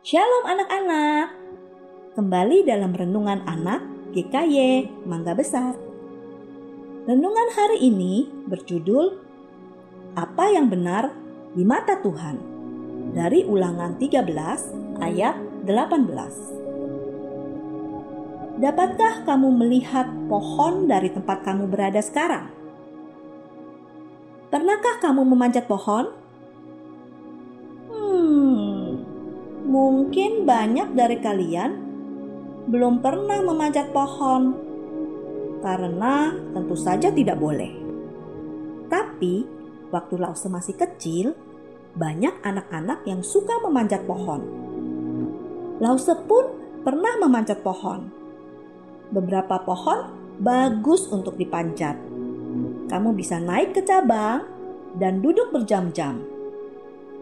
Shalom anak-anak. Kembali dalam renungan anak GKY Mangga Besar. Renungan hari ini berjudul Apa yang benar di mata Tuhan? Dari Ulangan 13 ayat 18. Dapatkah kamu melihat pohon dari tempat kamu berada sekarang? Pernahkah kamu memanjat pohon? Mungkin banyak dari kalian belum pernah memanjat pohon karena tentu saja tidak boleh. Tapi waktu Lause masih kecil, banyak anak-anak yang suka memanjat pohon. Lause pun pernah memanjat pohon beberapa pohon bagus untuk dipanjat. Kamu bisa naik ke cabang dan duduk berjam-jam,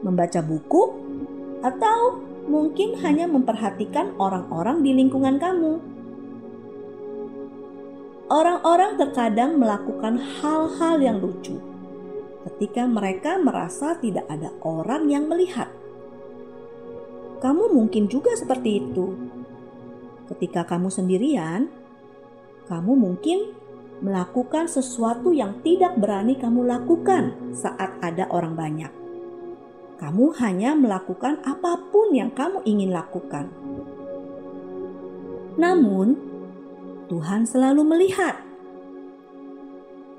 membaca buku, atau mungkin hanya memperhatikan orang-orang di lingkungan kamu. Orang-orang terkadang melakukan hal-hal yang lucu ketika mereka merasa tidak ada orang yang melihat. Kamu mungkin juga seperti itu. Ketika kamu sendirian, kamu mungkin melakukan sesuatu yang tidak berani kamu lakukan saat ada orang banyak. Kamu hanya melakukan apa pun yang kamu ingin lakukan. Namun, Tuhan selalu melihat.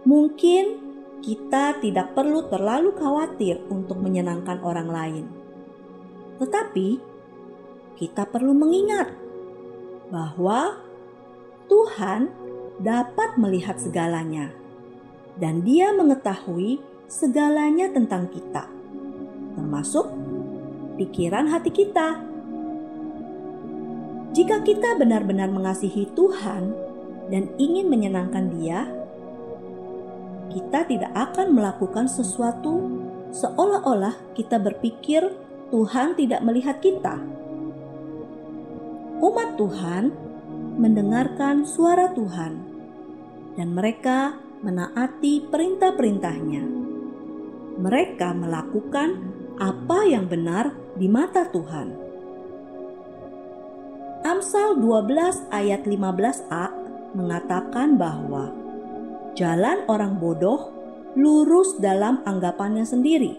Mungkin kita tidak perlu terlalu khawatir untuk menyenangkan orang lain, tetapi kita perlu mengingat bahwa Tuhan dapat melihat segalanya, dan Dia mengetahui segalanya tentang kita, termasuk pikiran hati kita. Jika kita benar-benar mengasihi Tuhan dan ingin menyenangkan Dia, kita tidak akan melakukan sesuatu seolah-olah kita berpikir Tuhan tidak melihat kita. Umat Tuhan mendengarkan suara Tuhan dan mereka menaati perintah-perintahnya. Mereka melakukan apa yang benar di mata Tuhan. Amsal 12 ayat 15a mengatakan bahwa jalan orang bodoh lurus dalam anggapannya sendiri.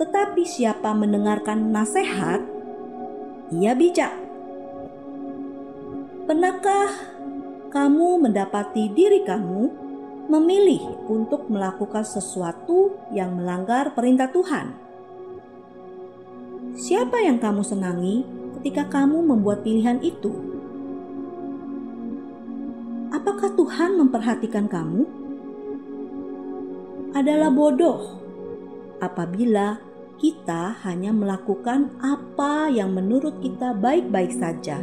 Tetapi siapa mendengarkan nasihat, ia bijak. Pernahkah kamu mendapati diri kamu memilih untuk melakukan sesuatu yang melanggar perintah Tuhan? Siapa yang kamu senangi ketika kamu membuat pilihan itu? Apakah Tuhan memperhatikan kamu? Adalah bodoh apabila kita hanya melakukan apa yang menurut kita baik-baik saja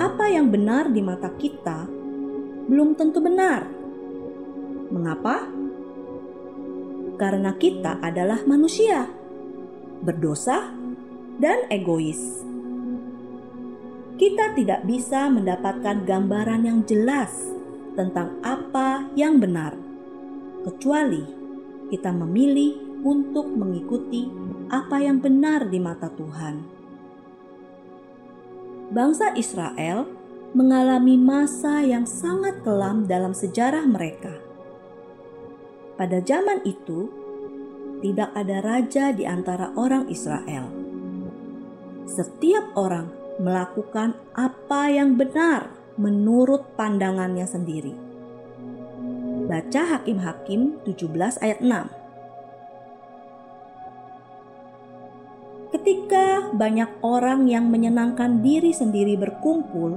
apa yang benar di mata kita belum tentu benar. Mengapa? Karena kita adalah manusia, berdosa, dan egois. Kita tidak bisa mendapatkan gambaran yang jelas tentang apa yang benar, kecuali kita memilih untuk mengikuti apa yang benar di mata Tuhan bangsa Israel mengalami masa yang sangat kelam dalam sejarah mereka. Pada zaman itu, tidak ada raja di antara orang Israel. Setiap orang melakukan apa yang benar menurut pandangannya sendiri. Baca Hakim-Hakim 17 ayat 6. Ketika banyak orang yang menyenangkan diri sendiri berkumpul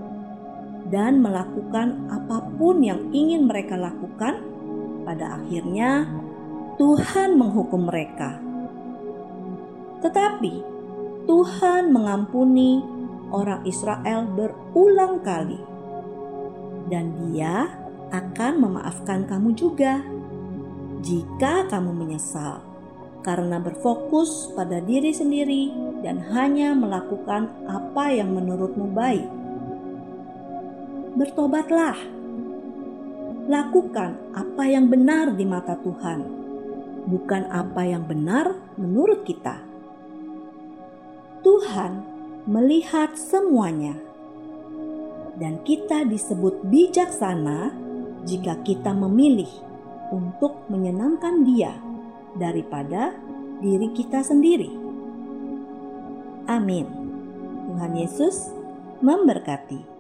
dan melakukan apa pun yang ingin mereka lakukan, pada akhirnya Tuhan menghukum mereka. Tetapi Tuhan mengampuni orang Israel berulang kali, dan Dia akan memaafkan kamu juga jika kamu menyesal karena berfokus pada diri sendiri dan hanya melakukan apa yang menurutmu baik. Bertobatlah, lakukan apa yang benar di mata Tuhan, bukan apa yang benar menurut kita. Tuhan melihat semuanya, dan kita disebut bijaksana jika kita memilih untuk menyenangkan Dia daripada diri kita sendiri. Amin. Tuhan Yesus memberkati.